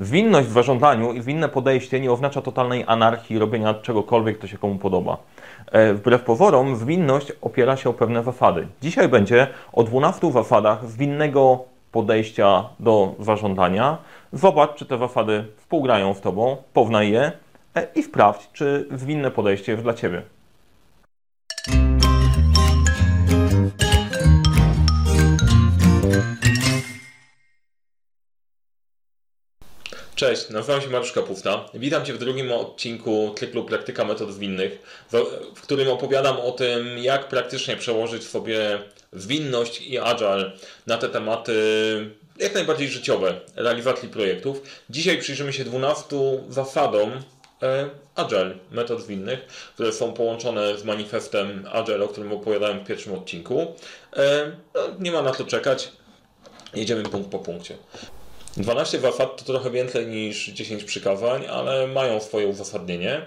Winność w zarządzaniu i winne podejście nie oznacza totalnej anarchii, robienia czegokolwiek, co się komu podoba. E, wbrew pozorom, zwinność opiera się o pewne zasady. Dzisiaj będzie o 12 zasadach zwinnego podejścia do zarządzania. Zobacz, czy te zasady współgrają z Tobą, poznaj je e, i sprawdź, czy zwinne podejście jest dla Ciebie. Cześć, nazywam się Mariusz Kapufta. Witam Cię w drugim odcinku cyklu Praktyka Metod Zwinnych, w którym opowiadam o tym, jak praktycznie przełożyć sobie zwinność i agile na te tematy jak najbardziej życiowe realizacji projektów. Dzisiaj przyjrzymy się 12 zasadom e, Agile, metod zwinnych, które są połączone z manifestem Agile, o którym opowiadałem w pierwszym odcinku. E, no, nie ma na to czekać. Jedziemy punkt po punkcie. 12 wafat to trochę więcej niż 10 przykazań, ale mają swoje uzasadnienie.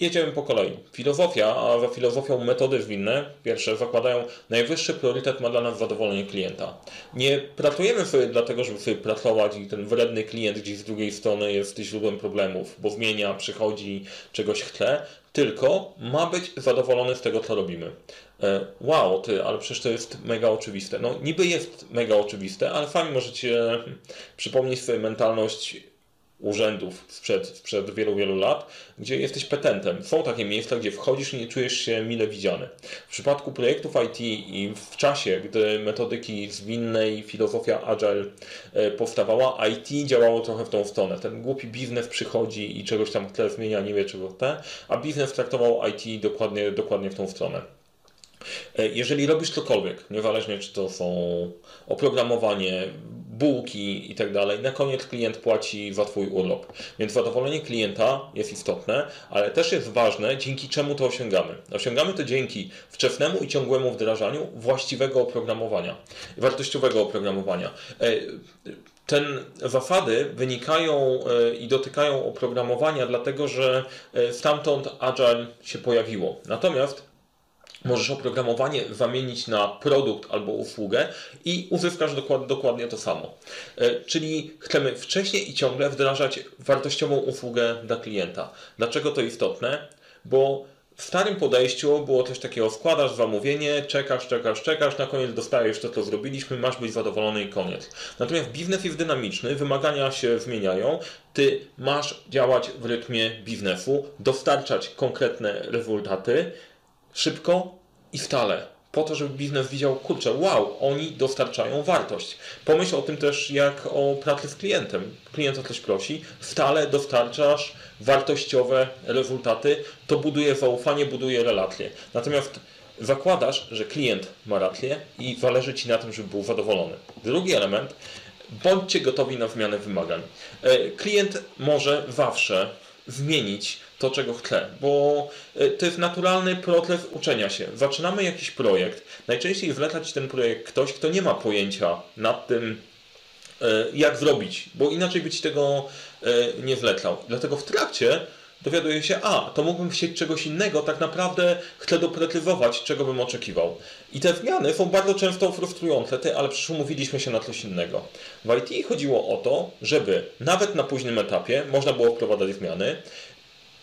Jedziemy po kolei. Filozofia, a za filozofią metody zwinne, pierwsze, zakładają najwyższy priorytet ma dla nas zadowolenie klienta. Nie pracujemy sobie dlatego, żeby sobie pracować i ten wredny klient gdzieś z drugiej strony jest źródłem problemów, bo zmienia, przychodzi, czegoś chce, tylko ma być zadowolony z tego, co robimy. E, wow, ty, ale przecież to jest mega oczywiste. No niby jest mega oczywiste, ale sami możecie przypomnieć sobie mentalność urzędów sprzed, sprzed wielu, wielu lat, gdzie jesteś petentem. Są takie miejsca, gdzie wchodzisz i nie czujesz się mile widziany. W przypadku projektów IT i w czasie, gdy metodyki zwinnej, filozofia agile e, powstawała, IT działało trochę w tą stronę. Ten głupi biznes przychodzi i czegoś tam chce zmienia, nie wie czego chce, a biznes traktował IT dokładnie, dokładnie w tą stronę. E, jeżeli robisz cokolwiek, niezależnie czy to są oprogramowanie, bułki i tak dalej, na koniec klient płaci za Twój urlop. Więc zadowolenie klienta jest istotne, ale też jest ważne, dzięki czemu to osiągamy. Osiągamy to dzięki wczesnemu i ciągłemu wdrażaniu właściwego oprogramowania, wartościowego oprogramowania. E, ten zasady wynikają e, i dotykają oprogramowania, dlatego że stamtąd Agile się pojawiło. Natomiast Możesz oprogramowanie zamienić na produkt albo usługę i uzyskasz dokład, dokładnie to samo. E, czyli chcemy wcześniej i ciągle wdrażać wartościową usługę dla klienta. Dlaczego to istotne? Bo w starym podejściu było coś takiego, składasz zamówienie, czekasz, czekasz, czekasz, na koniec dostajesz to, co zrobiliśmy, masz być zadowolony i koniec. Natomiast biznes jest dynamiczny, wymagania się zmieniają, ty masz działać w rytmie biznesu, dostarczać konkretne rezultaty, szybko i stale. Po to, żeby biznes widział, kurczę, wow, oni dostarczają wartość. Pomyśl o tym też jak o pracy z klientem. Klient o coś prosi, stale dostarczasz wartościowe rezultaty, to buduje zaufanie, buduje relacje. Natomiast zakładasz, że klient ma rację i zależy Ci na tym, żeby był zadowolony. Drugi element, bądźcie gotowi na zmianę wymagań. E, klient może zawsze zmienić to, czego chce, bo e, to jest naturalny proces uczenia się. Zaczynamy jakiś projekt. Najczęściej zleca Ci ten projekt ktoś, kto nie ma pojęcia nad tym, e, jak zrobić, bo inaczej by Ci tego e, nie zlecał. Dlatego w trakcie dowiaduje się, a, to mógłbym chcieć czegoś innego, tak naprawdę chcę doprecyzować, czego bym oczekiwał. I te zmiany są bardzo często frustrujące, ale przecież umówiliśmy się na coś innego. W IT chodziło o to, żeby nawet na późnym etapie można było wprowadzać zmiany,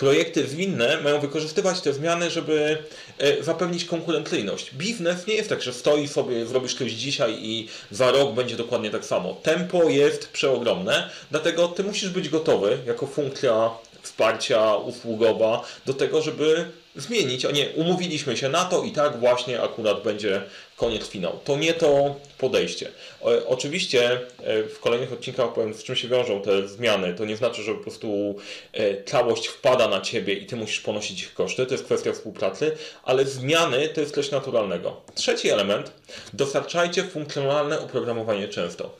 projekty zwinne mają wykorzystywać te zmiany, żeby e, zapewnić konkurencyjność. Biznes nie jest tak, że stoi sobie, zrobisz coś dzisiaj i za rok będzie dokładnie tak samo. Tempo jest przeogromne, dlatego ty musisz być gotowy jako funkcja wsparcia usługowa do tego, żeby zmienić, a nie umówiliśmy się na to i tak właśnie akurat będzie koniec finał. To nie to podejście. Oczywiście e, w kolejnych odcinkach opowiem, z czym się wiążą te zmiany. To nie znaczy, że po prostu e, całość wpada na ciebie i ty musisz ponosić ich koszty. To jest kwestia współpracy, ale zmiany to jest coś naturalnego. Trzeci element. Dostarczajcie funkcjonalne oprogramowanie często.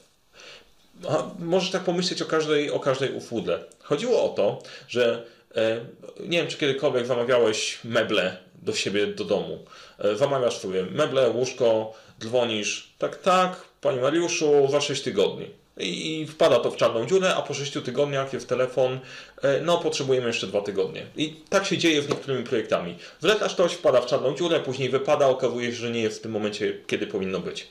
Możesz tak pomyśleć o każdej, o każdej usłudze. Chodziło o to, że e, nie wiem, czy kiedykolwiek zamawiałeś meble do siebie do domu. E, zamawiasz sobie meble, łóżko, dzwonisz, tak, tak, Panie Mariuszu, za 6 tygodni. I wpada to w czarną dziurę, a po 6 tygodniach jest telefon, e, no potrzebujemy jeszcze 2 tygodnie. I tak się dzieje z niektórymi projektami. Wlecasz coś, wpada w czarną dziurę, później wypada, okazuje się, że nie jest w tym momencie, kiedy powinno być.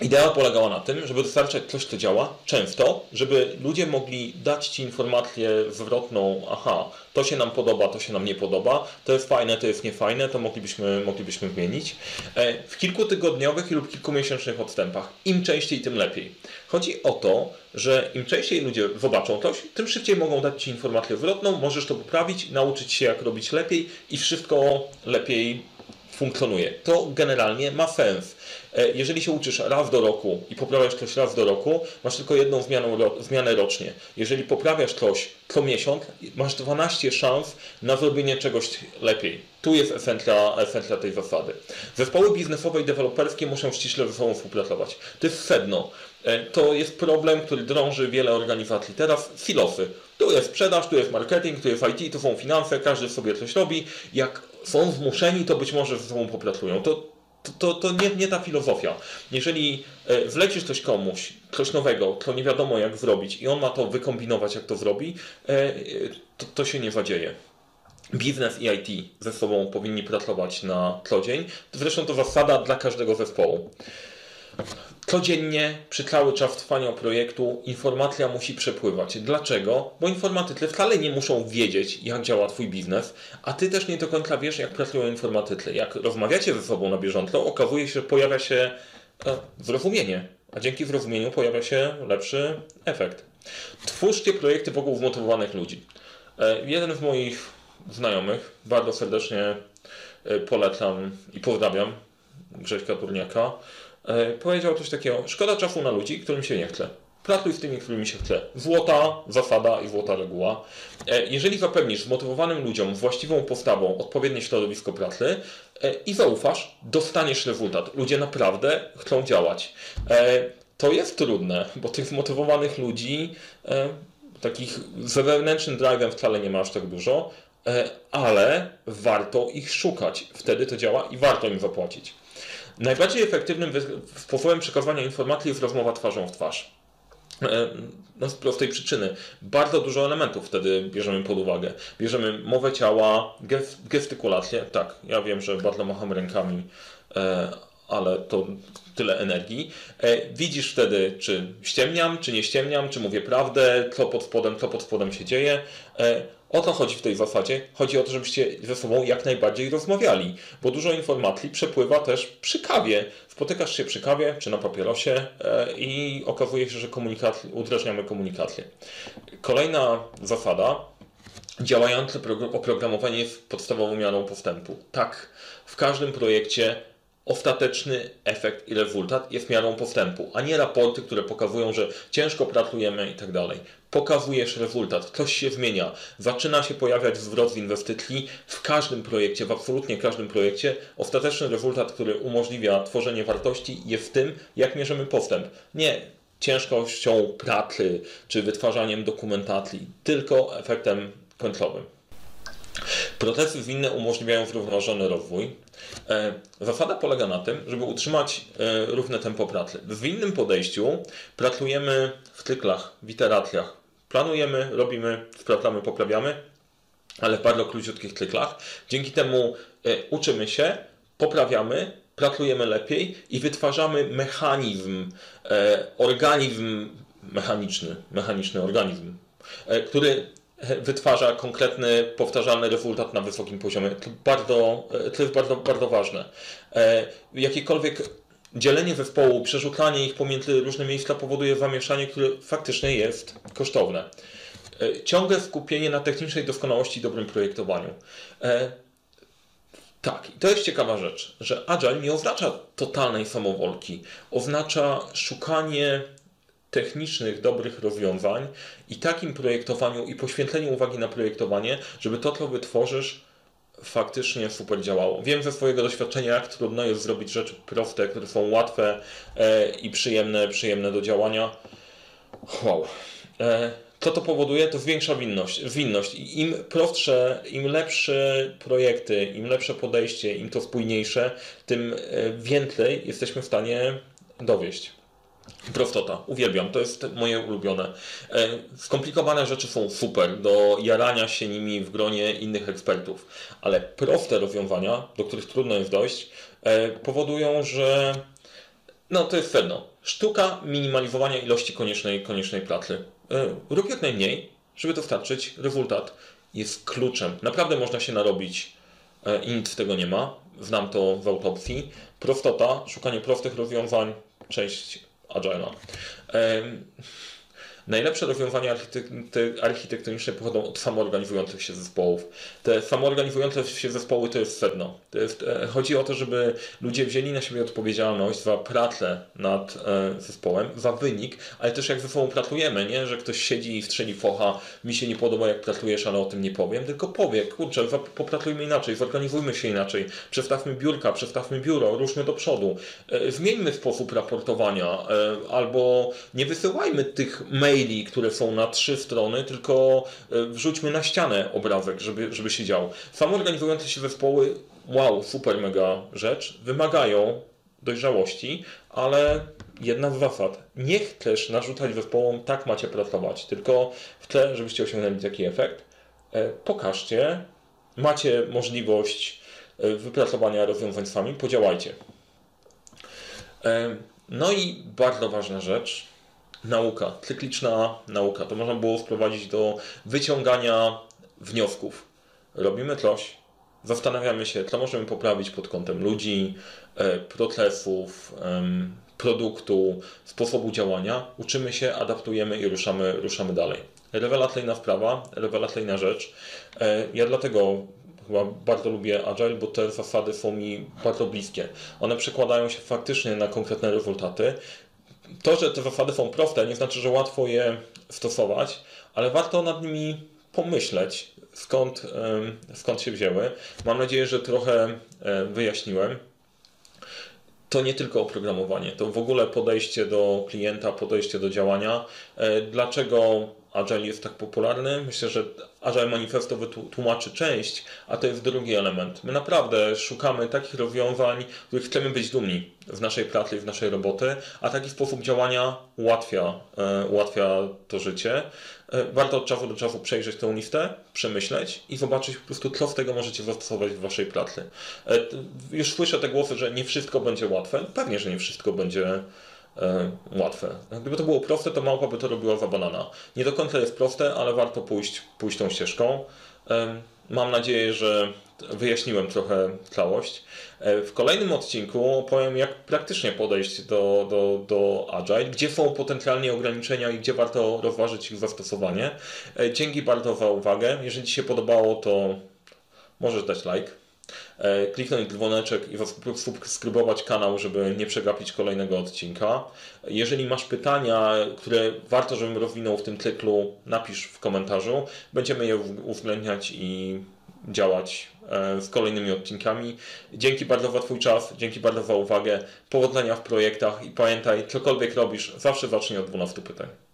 Idea polegała na tym, żeby dostarczać coś, co działa często, żeby ludzie mogli dać Ci informację zwrotną, aha, to się nam podoba, to się nam nie podoba, to jest fajne, to jest niefajne, to moglibyśmy, moglibyśmy zmienić. E, w kilkutygodniowych lub kilkumiesięcznych odstępach. Im częściej, tym lepiej. Chodzi o to, że im częściej ludzie zobaczą coś, tym szybciej mogą dać Ci informację zwrotną, możesz to poprawić, nauczyć się jak robić lepiej i wszystko lepiej funkcjonuje. To generalnie ma sens. E, jeżeli się uczysz raz do roku i poprawiasz coś raz do roku, masz tylko jedną zmianę, zmianę rocznie. Jeżeli poprawiasz coś co miesiąc, masz 12 szans na zrobienie czegoś lepiej. Tu jest esencja, esencja tej zasady. Zespoły biznesowe i deweloperskie muszą ściśle ze sobą współpracować. To jest sedno. E, to jest problem, który drąży wiele organizacji. Teraz silosy. Tu jest sprzedaż, tu jest marketing, tu jest IT, tu są finanse, każdy sobie coś robi. Jak są zmuszeni, to być może ze sobą popracują. To, to, to, to nie, nie ta filozofia. Jeżeli e, wlecisz coś komuś, coś nowego, to nie wiadomo jak zrobić i on ma to wykombinować, jak to zrobi, e, to, to się nie zadzieje. Biznes i IT ze sobą powinni pracować na co dzień. Zresztą to zasada dla każdego zespołu. Codziennie, przy cały czas trwania projektu, informacja musi przepływać. Dlaczego? Bo informatycy wcale nie muszą wiedzieć, jak działa Twój biznes, a Ty też nie do końca wiesz, jak pracują informatycy. Jak rozmawiacie ze sobą na bieżąco, okazuje się, że pojawia się e, zrozumienie, a dzięki zrozumieniu pojawia się lepszy efekt. Twórzcie projekty wokół zmotywowanych ludzi. E, jeden z moich znajomych, bardzo serdecznie e, polecam i pozdrawiam, Grześka Turniaka, powiedział coś takiego, szkoda czasu na ludzi, którym się nie chce. Pracuj z tymi, którymi się chce. Złota zasada i złota reguła. E, jeżeli zapewnisz zmotywowanym ludziom właściwą postawą odpowiednie środowisko pracy e, i zaufasz, dostaniesz rezultat. Ludzie naprawdę chcą działać. To jest trudne, bo tych zmotywowanych ludzi, takich z wewnętrznym drive'em wcale nie masz tak dużo, ale warto ich szukać. Wtedy to działa i warto im zapłacić. Najbardziej efektywnym sposobem przekazywania informacji jest rozmowa twarzą w twarz. E, no z prostej przyczyny. Bardzo dużo elementów wtedy bierzemy pod uwagę. Bierzemy mowę ciała, gestykulację. Tak, ja wiem, że bardzo macham rękami, e, ale to tyle energii. E, widzisz wtedy, czy ściemniam, czy nie ściemniam, czy mówię prawdę, co pod spodem, co pod spodem się dzieje. O to chodzi w tej zasadzie. Chodzi o to, żebyście ze sobą jak najbardziej rozmawiali, bo dużo informacji przepływa też przy kawie. Spotykasz się przy kawie czy na papierosie e, i okazuje się, że komunikat, udrażniamy komunikację. Kolejna zasada. Działające oprogramowanie jest podstawową miarą postępu. Tak, w każdym projekcie ostateczny efekt i rezultat jest miarą postępu, a nie raporty, które pokazują, że ciężko pracujemy i tak dalej. Pokazujesz rezultat, coś się zmienia, zaczyna się pojawiać zwrot z inwestycji w każdym projekcie, w absolutnie każdym projekcie. Ostateczny rezultat, który umożliwia tworzenie wartości jest w tym, jak mierzymy postęp. Nie ciężkością pracy czy wytwarzaniem dokumentacji, tylko efektem końcowym. Procesy zwinne umożliwiają zrównoważony rozwój. E, zasada polega na tym, żeby utrzymać e, równe tempo pracy. W innym podejściu pracujemy w cyklach, w iteracjach. Planujemy, robimy, sprawdzamy, poprawiamy, ale w bardzo króciutkich cyklach. Dzięki temu e, uczymy się, poprawiamy, pracujemy lepiej i wytwarzamy mechanizm, organizm mechaniczny, mechaniczny organizm, który wytwarza konkretny, powtarzalny rezultat na wysokim poziomie. To, bardzo, to jest bardzo, bardzo ważne. E, jakiekolwiek dzielenie zespołu, przerzucanie ich pomiędzy różne miejsca powoduje zamieszanie, które faktycznie jest kosztowne. E, ciągłe skupienie na technicznej doskonałości i dobrym projektowaniu. E, tak, i to jest ciekawa rzecz, że Agile nie oznacza totalnej samowolki. Oznacza szukanie technicznych, dobrych rozwiązań i takim projektowaniu i poświęceniu uwagi na projektowanie, żeby to, co wytworzysz, faktycznie super działało. Wiem ze swojego doświadczenia, jak trudno jest zrobić rzeczy proste, które są łatwe e, i przyjemne, przyjemne do działania. Wow. E, co to powoduje? To zwiększa winność. winność. Im prostsze, im lepsze projekty, im lepsze podejście, im to spójniejsze, tym e, więcej jesteśmy w stanie dowieść. Prostota, uwielbiam, to jest moje ulubione. E, skomplikowane rzeczy są super do jarania się nimi w gronie innych ekspertów, ale proste rozwiązania, do których trudno jest dojść, e, powodują, że No to jest sedno. Sztuka minimalizowania ilości koniecznej, koniecznej pracy. Rób jak najmniej, żeby dostarczyć rezultat. Jest kluczem. Naprawdę można się narobić i nic z tego nie ma. Znam to w autopsji. Prostota, szukanie prostych rozwiązań, część I'll join Um, Najlepsze rozwiązania architektoniczne pochodzą od samoorganizujących się zespołów. Te samoorganizujące się zespoły to jest sedno. To jest, e, chodzi o to, żeby ludzie wzięli na siebie odpowiedzialność za pracę nad e, zespołem, za wynik, ale też jak ze sobą pracujemy, nie? że ktoś siedzi i strzeli focha, mi się nie podoba jak pracujesz, ale o tym nie powiem, tylko powie, kurczę, popracujmy inaczej, zorganizujmy się inaczej, przestawmy biurka, przestawmy biuro, ruszmy do przodu, e, zmieńmy sposób raportowania, albo nie wysyłajmy tych maili maili, które są na trzy strony, tylko e, wrzućmy na ścianę obrazek, żeby, żeby się działo. Samoorganizujące się zespoły, wow, super mega rzecz, wymagają dojrzałości, ale jedna z zasad. Nie chcesz narzucać zespołom, tak macie pracować, tylko chcę, żebyście osiągnęli taki efekt. E, pokażcie, macie możliwość e, wypracowania rozwiązań sami, podziałajcie. No i bardzo ważna rzecz, nauka, cykliczna nauka. To można było wprowadzić do wyciągania wniosków. Robimy coś, zastanawiamy się, co możemy poprawić pod kątem ludzi, e, procesów, produktu, sposobu działania. Uczymy się, adaptujemy i ruszamy, ruszamy dalej. Rewelacyjna sprawa, rewelacyjna rzecz. E, ja dlatego chyba bardzo lubię Agile, bo te zasady są mi bardzo bliskie. One przekładają się faktycznie na konkretne rezultaty to, że te zasady są proste, nie znaczy, że łatwo je stosować, ale warto nad nimi pomyśleć, skąd, skąd się wzięły. Mam nadzieję, że trochę wyjaśniłem. To nie tylko oprogramowanie, to w ogóle podejście do klienta, podejście do działania. E, dlaczego Agile jest tak popularny? Myślę, że Agile Manifesto wytłumaczy część, a to jest drugi element. My naprawdę szukamy takich rozwiązań, których chcemy być dumni w naszej pracy w naszej roboty, a taki sposób działania ułatwia, e, ułatwia to życie. E, warto od czasu do czasu przejrzeć tę listę, przemyśleć i zobaczyć po prostu, co z tego możecie zastosować w waszej pracy. E, już słyszę te głosy, że nie wszystko będzie łatwe. Pewnie, że nie wszystko będzie łatwe. Gdyby to było proste, to małpa by to robiła za banana. Nie do końca jest proste, ale warto pójść, pójść tą ścieżką. E, mam nadzieję, że wyjaśniłem trochę całość. E, w kolejnym odcinku opowiem, jak praktycznie podejść do, do, do Agile, gdzie są potencjalnie ograniczenia i gdzie warto rozważyć ich zastosowanie. Dzięki bardzo za uwagę. Jeżeli Ci się podobało, to możesz dać like E, kliknąć dzwoneczek i subskrybować kanał, żeby nie przegapić kolejnego odcinka. Jeżeli masz pytania, które warto, żebym rozwinął w tym cyklu, napisz w komentarzu. Będziemy je uwzględniać i działać e, z kolejnymi odcinkami. Dzięki bardzo za Twój czas, dzięki bardzo za uwagę. Powodzenia w projektach i pamiętaj, cokolwiek robisz, zawsze zacznij od 12 pytań.